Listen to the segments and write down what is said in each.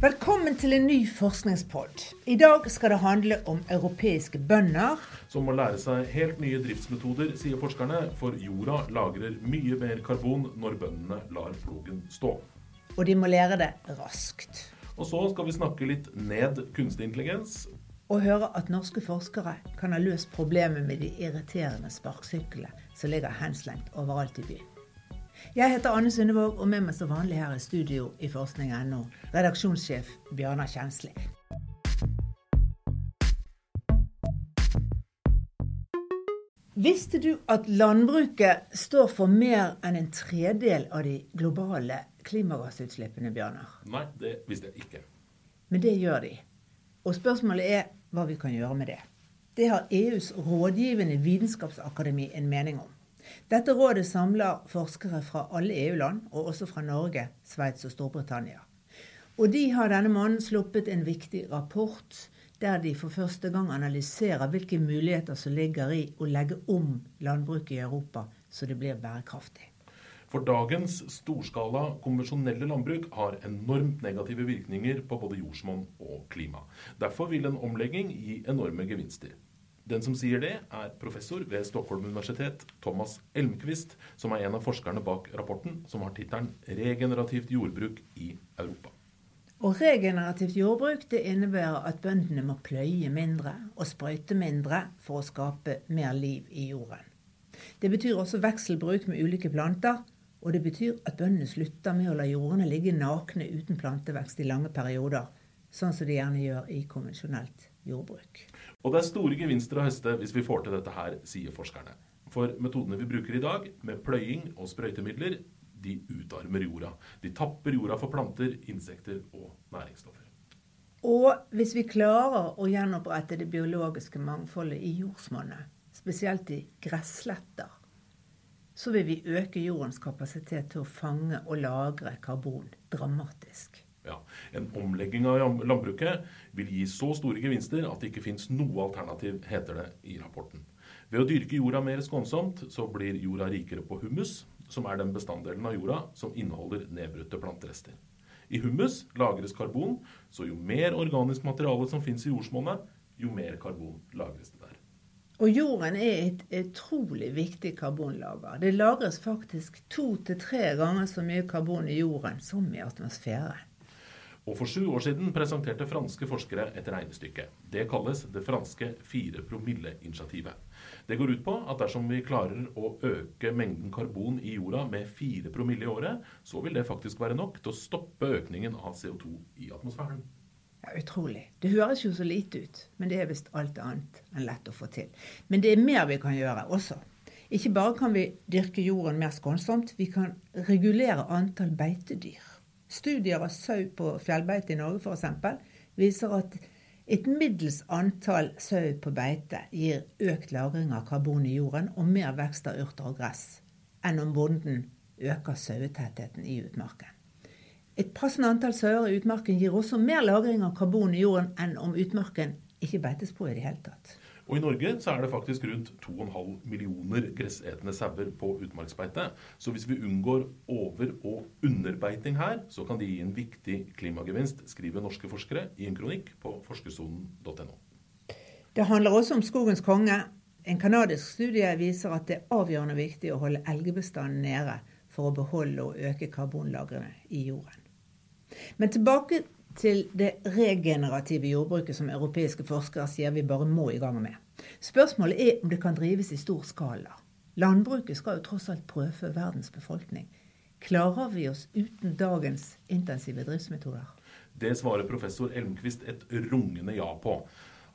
Velkommen til en ny forskningspod. I dag skal det handle om europeiske bønder. Som må lære seg helt nye driftsmetoder, sier forskerne, for jorda lagrer mye mer karbon når bøndene lar plogen stå. Og de må lære det raskt. Og så skal vi snakke litt ned kunstig intelligens. Og høre at norske forskere kan ha løst problemet med de irriterende sparkesyklene som ligger henslengt overalt i byen. Jeg heter Anne Sundevåg, og med meg som vanlig her i studio i forskning.no, redaksjonssjef Bjørnar Kjensli. Visste du at landbruket står for mer enn en tredel av de globale klimagassutslippene, Bjørnar? Nei, det visste jeg ikke. Men det gjør de. Og spørsmålet er hva vi kan gjøre med det. Det har EUs rådgivende vitenskapsakademi en mening om. Dette rådet samler forskere fra alle EU-land, og også fra Norge, Sveits og Storbritannia. Og de har denne måneden sluppet en viktig rapport der de for første gang analyserer hvilke muligheter som ligger i å legge om landbruket i Europa så det blir bærekraftig. For dagens storskala konvensjonelle landbruk har enormt negative virkninger på både jordsmonn og klima. Derfor vil en omlegging gi enorme gevinster. Den som sier det, er professor ved Stockholm universitet, Thomas Elmquist, som er en av forskerne bak rapporten, som har tittelen 'Regenerativt jordbruk i Europa'. Og regenerativt jordbruk det innebærer at bøndene må pløye mindre og sprøyte mindre for å skape mer liv i jorden. Det betyr også vekselbruk med ulike planter, og det betyr at bøndene slutter med å la jordene ligge nakne uten plantevekst i lange perioder, sånn som de gjerne gjør i konvensjonelt jordbruk. Og det er store gevinster å høste hvis vi får til dette her, sier forskerne. For metodene vi bruker i dag, med pløying og sprøytemidler, de utarmer jorda. De tapper jorda for planter, insekter og næringsstoffer. Og hvis vi klarer å gjenopprette det biologiske mangfoldet i jordsmonnet, spesielt i gressletter, så vil vi øke jordens kapasitet til å fange og lagre karbon dramatisk. Ja, En omlegging av landbruket vil gi så store gevinster at det ikke fins noe alternativ, heter det i rapporten. Ved å dyrke jorda mer skånsomt, så blir jorda rikere på humus, som er den bestanddelen av jorda som inneholder nedbrutte planterester. I humus lagres karbon, så jo mer organisk materiale som fins i jordsmonnet, jo mer karbon lagres det der. Og jorden er et utrolig viktig karbonlager. Det lagres faktisk to til tre ganger så mye karbon i jorden som i atmosfæren. Og For sju år siden presenterte franske forskere et regnestykke. Det kalles det franske fire promille-initiativet. Det går ut på at dersom vi klarer å øke mengden karbon i jorda med 4 promille i året, så vil det faktisk være nok til å stoppe økningen av CO2 i atmosfæren. Ja, Utrolig. Det høres jo så lite ut, men det er visst alt annet enn lett å få til. Men det er mer vi kan gjøre også. Ikke bare kan vi dyrke jorden mer skånsomt, vi kan regulere antall beitedyr. Studier av sau på fjellbeite i Norge f.eks. viser at et middels antall sau på beite gir økt lagring av karbon i jorden og mer vekst av urter og gress enn om bonden øker sauetettheten i utmarken. Et passende antall sauer i utmarken gir også mer lagring av karbon i jorden enn om utmarken ikke beites på i det hele tatt. Og I Norge så er det faktisk rundt 2,5 millioner gressetende sauer på utmarksbeite. Så hvis vi unngår over- og underbeiting her, så kan det gi en viktig klimagevinst, skriver norske forskere i en kronikk på forskersonen.no. Det handler også om skogens konge. En canadisk studie viser at det er avgjørende viktig å holde elgbestanden nede for å beholde og øke karbonlagrene i jorden. Men tilbake til det regenerative jordbruket som europeiske forskere sier vi bare må i gang med. Spørsmålet er om det kan drives i stor skala. Landbruket skal jo tross alt prøve verdens befolkning. Klarer vi oss uten dagens intensive driftsmetoder? Det svarer professor Elmquist et rungende ja på.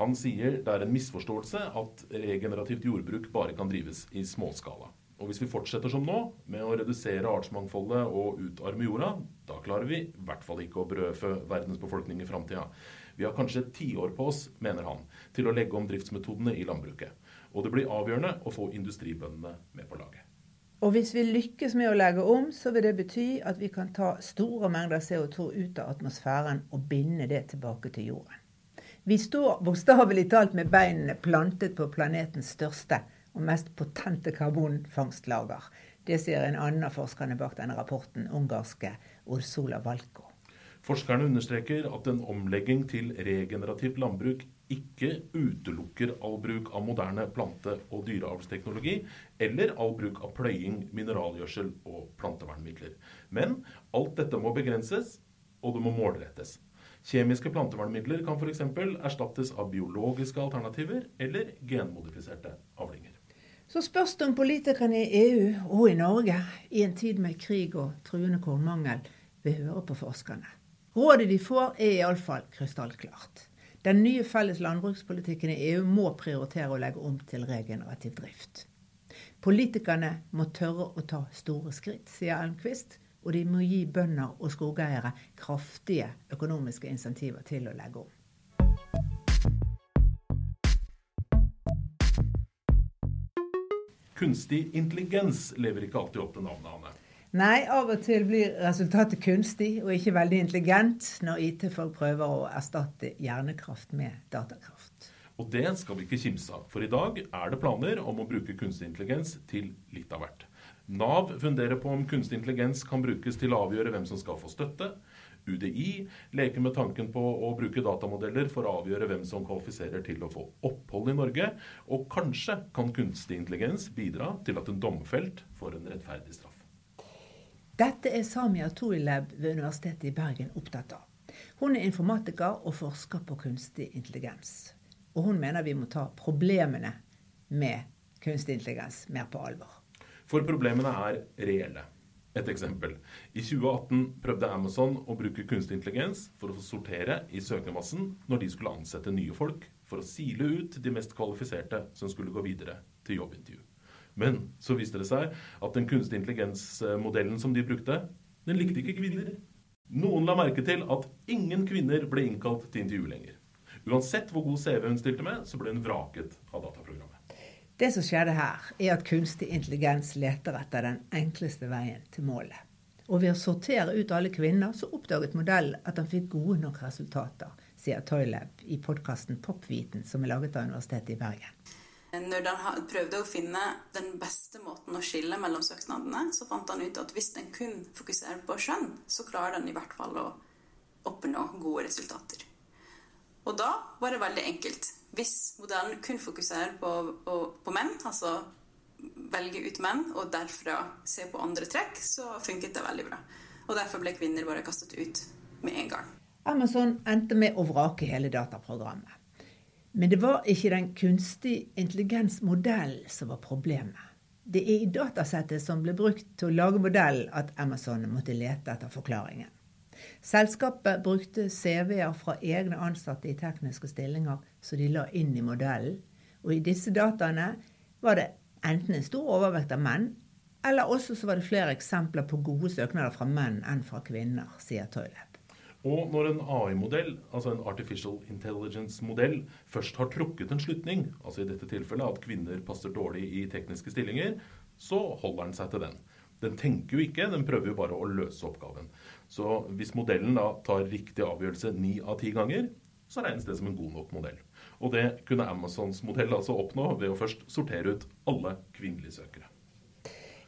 Han sier det er en misforståelse at regenerativt jordbruk bare kan drives i småskala. Og hvis vi fortsetter som nå, med å redusere artsmangfoldet og utarme jorda, da klarer vi i hvert fall ikke å brødfø verdens befolkning i framtida. Vi har kanskje tiår på oss, mener han, til å legge om driftsmetodene i landbruket. Og det blir avgjørende å få industribøndene med på laget. Og hvis vi lykkes med å legge om, så vil det bety at vi kan ta store mengder CO2 ut av atmosfæren og binde det tilbake til jorden. Vi står bokstavelig talt med beinene plantet på planetens største og mest potente karbonfangstlager. Det sier en annen av forskerne bak denne rapporten, ungarske Ursula Valko. Forskerne understreker at en omlegging til regenerativt landbruk ikke utelukker all bruk av moderne plante- og dyreavlsteknologi eller all bruk av pløying, mineralgjødsel og plantevernmidler. Men alt dette må begrenses, og det må målrettes. Kjemiske plantevernmidler kan f.eks. erstattes av biologiske alternativer eller genmodifiserte avlinger. Så spørs det om politikerne i EU og i Norge i en tid med krig og truende kornmangel vil høre på forskerne. Rådet de får er iallfall krystallklart. Den nye felles landbrukspolitikken i EU må prioritere å legge om til regenerativ drift. Politikerne må tørre å ta store skritt, sier Elmquist, og de må gi bønder og skogeiere kraftige økonomiske insentiver til å legge om. Kunstig intelligens lever ikke alltid opp til navnet, Anne. Nei, av og til blir resultatet kunstig og ikke veldig intelligent når IT-folk prøver å erstatte hjernekraft med datakraft. Og det skal vi ikke kimse av, for i dag er det planer om å bruke kunstig intelligens til litt av hvert. Nav funderer på om kunstig intelligens kan brukes til å avgjøre hvem som skal få støtte. UDI leker med tanken på å bruke datamodeller for å avgjøre hvem som kvalifiserer til å få opphold i Norge. Og kanskje kan kunstig intelligens bidra til at en domfelt får en rettferdig straff. Dette er Samia Toilab ved Universitetet i Bergen opptatt av. Hun er informatiker og forsker på kunstig intelligens. Og hun mener vi må ta problemene med kunstig intelligens mer på alvor. For problemene er reelle. Et eksempel. I 2018 prøvde Amazon å bruke kunstig intelligens for å få sortere i søkermassen når de skulle ansette nye folk, for å sile ut de mest kvalifiserte som skulle gå videre til jobbintervju. Men så viste det seg at den kunstig intelligens-modellen som de brukte, den likte ikke kvinner. Noen la merke til at ingen kvinner ble innkalt til intervju lenger. Uansett hvor god CV hun stilte med, så ble hun vraket av dataprogrammet. Det som skjedde her, er at kunstig intelligens leter etter den enkleste veien til målet. Og ved å sortere ut alle kvinner, så oppdaget modellen at han fikk gode nok resultater, sier Toylab i podkasten Popviten, som er laget av Universitetet i Bergen. Når han prøvde å finne den beste måten å skille mellom søknadene, så fant han ut at hvis en kun fokuserer på skjønn, så klarer den i hvert fall å oppnå gode resultater. Og da var det veldig enkelt. Hvis modellen kun fokuserer på, på, på menn, altså velge ut menn, og derfra se på andre trekk, så funket det veldig bra. Og derfor ble kvinner bare kastet ut med en gang. Amazon endte med å vrake hele dataprogrammet. Men det var ikke den kunstig intelligens-modellen som var problemet. Det er i datasettet som ble brukt til å lage modellen at Amazon måtte lete etter forklaringen. Selskapet brukte CV-er fra egne ansatte i tekniske stillinger som de la inn i modellen. Og i disse dataene var det enten en stor overvekt av menn, eller også så var det flere eksempler på gode søknader fra menn enn fra kvinner, sier Toyleb. Og når en AI-modell, altså en Artificial Intelligence-modell, først har trukket en slutning, altså i dette tilfellet at kvinner passer dårlig i tekniske stillinger, så holder den seg til den. Den tenker jo ikke, den prøver jo bare å løse oppgaven. Så hvis modellen da tar riktig avgjørelse ni av ti ganger, så regnes det som en god nok modell. Og det kunne Amazons modell altså oppnå ved å først sortere ut alle kvinnelige søkere.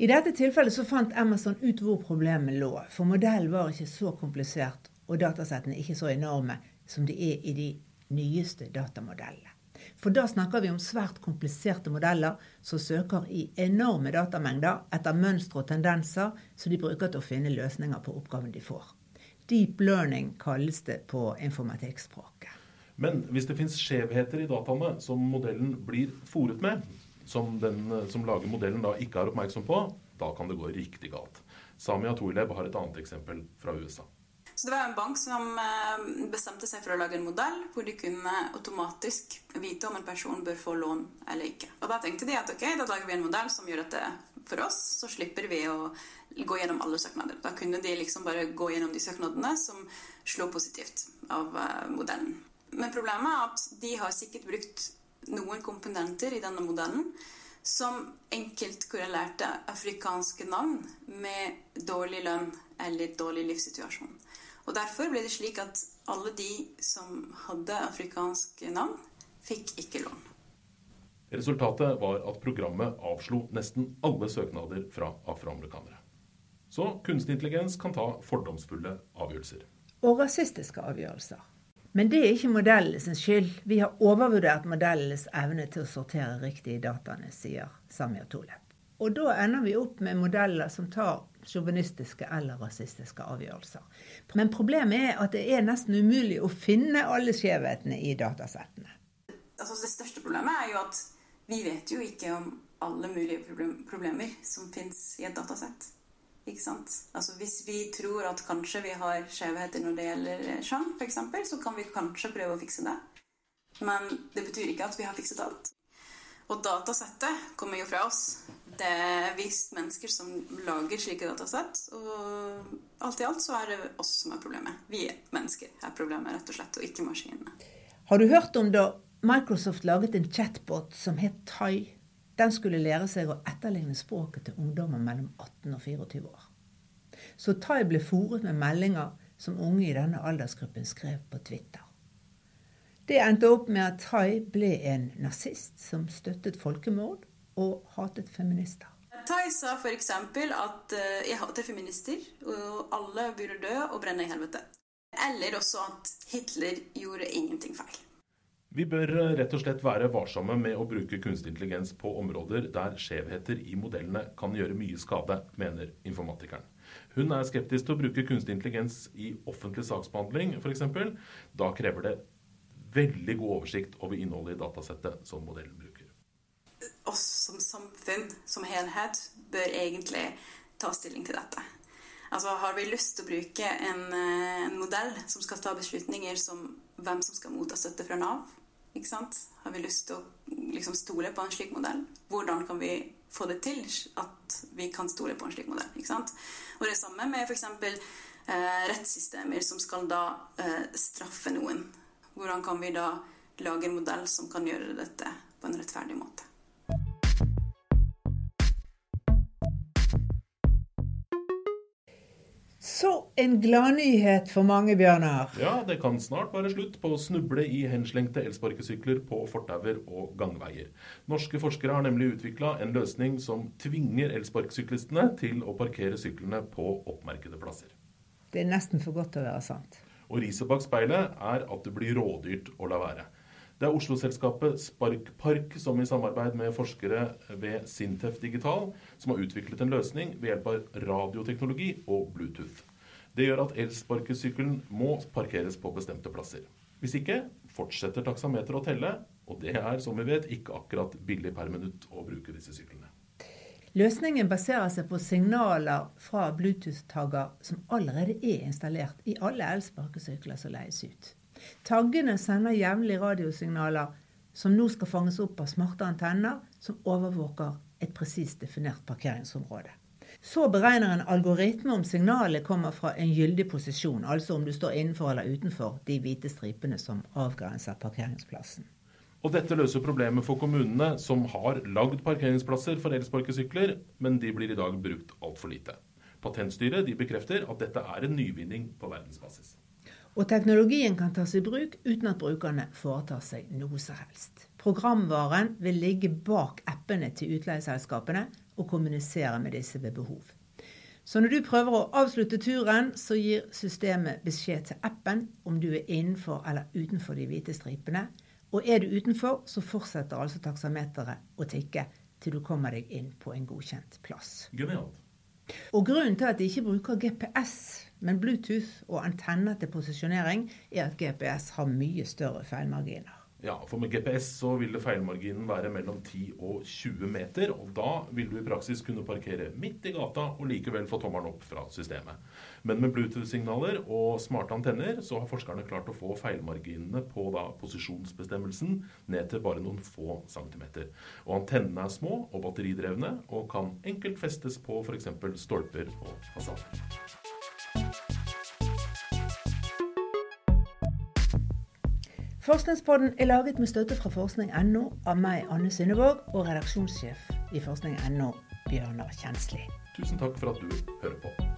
I dette tilfellet så fant Amazon ut hvor problemet lå. For modellen var ikke så komplisert, og datasettene ikke så enorme som de er i de nyeste datamodellene. For da snakker vi om svært kompliserte modeller som søker i enorme datamengder etter mønstre og tendenser som de bruker til å finne løsninger på oppgaven de får. Deep learning kalles det på informatikkspråket. Men hvis det fins skjevheter i dataene som modellen blir fòret med, som den som lager modellen da ikke er oppmerksom på, da kan det gå riktig galt. Samia Torleb har et annet eksempel fra USA. Så det var en bank som eh, bestemte seg for å lage en modell hvor de kunne automatisk vite om en person bør få lån eller ikke. Og da tenkte de at ok, da lager vi en modell som gjør dette for oss så slipper vi å gå gjennom alle søknader. Da kunne de liksom bare gå gjennom de søknadene som slo positivt av eh, modellen. Men problemet er at de har sikkert brukt noen komponenter i denne modellen som enkelt korrelerte afrikanske navn med dårlig lønn eller dårlig livssituasjon. Og Derfor ble det slik at alle de som hadde afrikanske navn, fikk ikke lån. Resultatet var at programmet avslo nesten alle søknader fra afroamerikanere. Så kunstig intelligens kan ta fordomsfulle avgjørelser. og rasistiske avgjørelser. Men det er ikke modellenes skyld. Vi har overvurdert modellenes evne til å sortere riktig i dataene, sier Samir Tolep. Og da ender vi opp med modeller som tar sjåvinistiske eller rasistiske avgjørelser. Men problemet er at det er nesten umulig å finne alle skjevhetene i datasettene. Altså, det største problemet er jo at vi vet jo ikke om alle mulige problemer som fins i et datasett. Ikke sant? Altså Hvis vi tror at kanskje vi har skjevheter når det gjelder kjønn, f.eks., så kan vi kanskje prøve å fikse det. Men det betyr ikke at vi har fikset alt. Og datasettet kommer jo fra oss. Det er visst mennesker som lager slike datasett. Og alt i alt så er det oss som er problemet. Vi mennesker er problemet, rett og slett, og ikke maskinene. Har du hørt om da Microsoft laget en chatbot som het Thai? Den skulle lære seg å etterligne språket til ungdommer mellom 18 og 24 år. Så Tai ble fòret med meldinger som unge i denne aldersgruppen skrev på Twitter. Det endte opp med at Tai ble en nazist som støttet folkemord og hatet feminister. Tai sa f.eks. at uh, 'jeg hater feminister', og 'alle burde dø og brenne i helvete'. Eller også at Hitler gjorde ingenting feil. Vi bør eh, rett og slett være varsomme med å bruke kunstig intelligens på områder der skjevheter i modellene kan gjøre mye skade, mener informatikeren. Hun er skeptisk til å bruke kunstig intelligens i offentlig saksbehandling f.eks. Da krever det veldig god oversikt over innholdet i datasettet som modellen bruker. Oss som samfunn, som helhet, bør egentlig ta stilling til dette. Altså, Har vi lyst til å bruke en, eh, en modell som skal ta beslutninger som hvem som skal motta støtte fra Nav? Ikke sant? Har vi lyst til å liksom, stole på en slik modell? Hvordan kan vi få det til at vi kan stole på en slik modell? Ikke sant? Og det samme med f.eks. Eh, rettssystemer som skal da eh, straffe noen. Hvordan kan vi da lage en modell som kan gjøre dette på en rettferdig måte? Så en gladnyhet for mange, Bjørnar. Ja, det kan snart være slutt på å snuble i henslengte elsparkesykler på fortauer og gangveier. Norske forskere har nemlig utvikla en løsning som tvinger elsparkesyklistene til å parkere syklene på oppmerkede plasser. Det er nesten for godt til å være sant. Og riset bak speilet er at det blir rådyrt å la være. Det er Oslo-selskapet Sparkpark som i samarbeid med forskere ved Sintef Digital som har utviklet en løsning ved hjelp av radioteknologi og Bluetooth. Det gjør at elsparkesykkelen må parkeres på bestemte plasser. Hvis ikke fortsetter taksameteret å telle, og det er som vi vet ikke akkurat billig per minutt å bruke disse syklene. Løsningen baserer seg på signaler fra Bluetooth-tagger som allerede er installert i alle elsparkesykler som leies ut. Taggene sender jevnlig radiosignaler som nå skal fanges opp av smarte antenner som overvåker et presist definert parkeringsområde. Så beregner en algoritme om signalet kommer fra en gyldig posisjon, altså om du står innenfor eller utenfor de hvite stripene som avgrenser parkeringsplassen. Og dette løser problemet for kommunene som har lagd parkeringsplasser for elsparkesykler, men de blir i dag brukt altfor lite. Patentstyret bekrefter at dette er en nyvinning på verdensbasis. Og teknologien kan tas i bruk uten at brukerne foretar seg noe som helst. Programvaren vil ligge bak appene til utleieselskapene og kommunisere med disse ved behov. Så når du prøver å avslutte turen, så gir systemet beskjed til appen om du er innenfor eller utenfor de hvite stripene. Og er du utenfor, så fortsetter altså taksameteret å tikke til du kommer deg inn på en godkjent plass. Genialt. Og grunnen til at de ikke bruker GPS men Bluetooth og antenner til posisjonering er at GPS har mye større feilmarginer. Ja, for med GPS så ville feilmarginen være mellom 10 og 20 meter. Og da vil du i praksis kunne parkere midt i gata og likevel få tommelen opp fra systemet. Men med Bluetooth-signaler og smarte antenner så har forskerne klart å få feilmarginene på da posisjonsbestemmelsen ned til bare noen få centimeter. Og antennene er små og batteridrevne og kan enkelt festes på f.eks. stolper og fasader. Forskningspodden er laget med støtte fra forskning.no av meg, Anne Synnevåg, og redaksjonssjef i forskning.no, Bjørnar Kjensli. Tusen takk for at du hører på.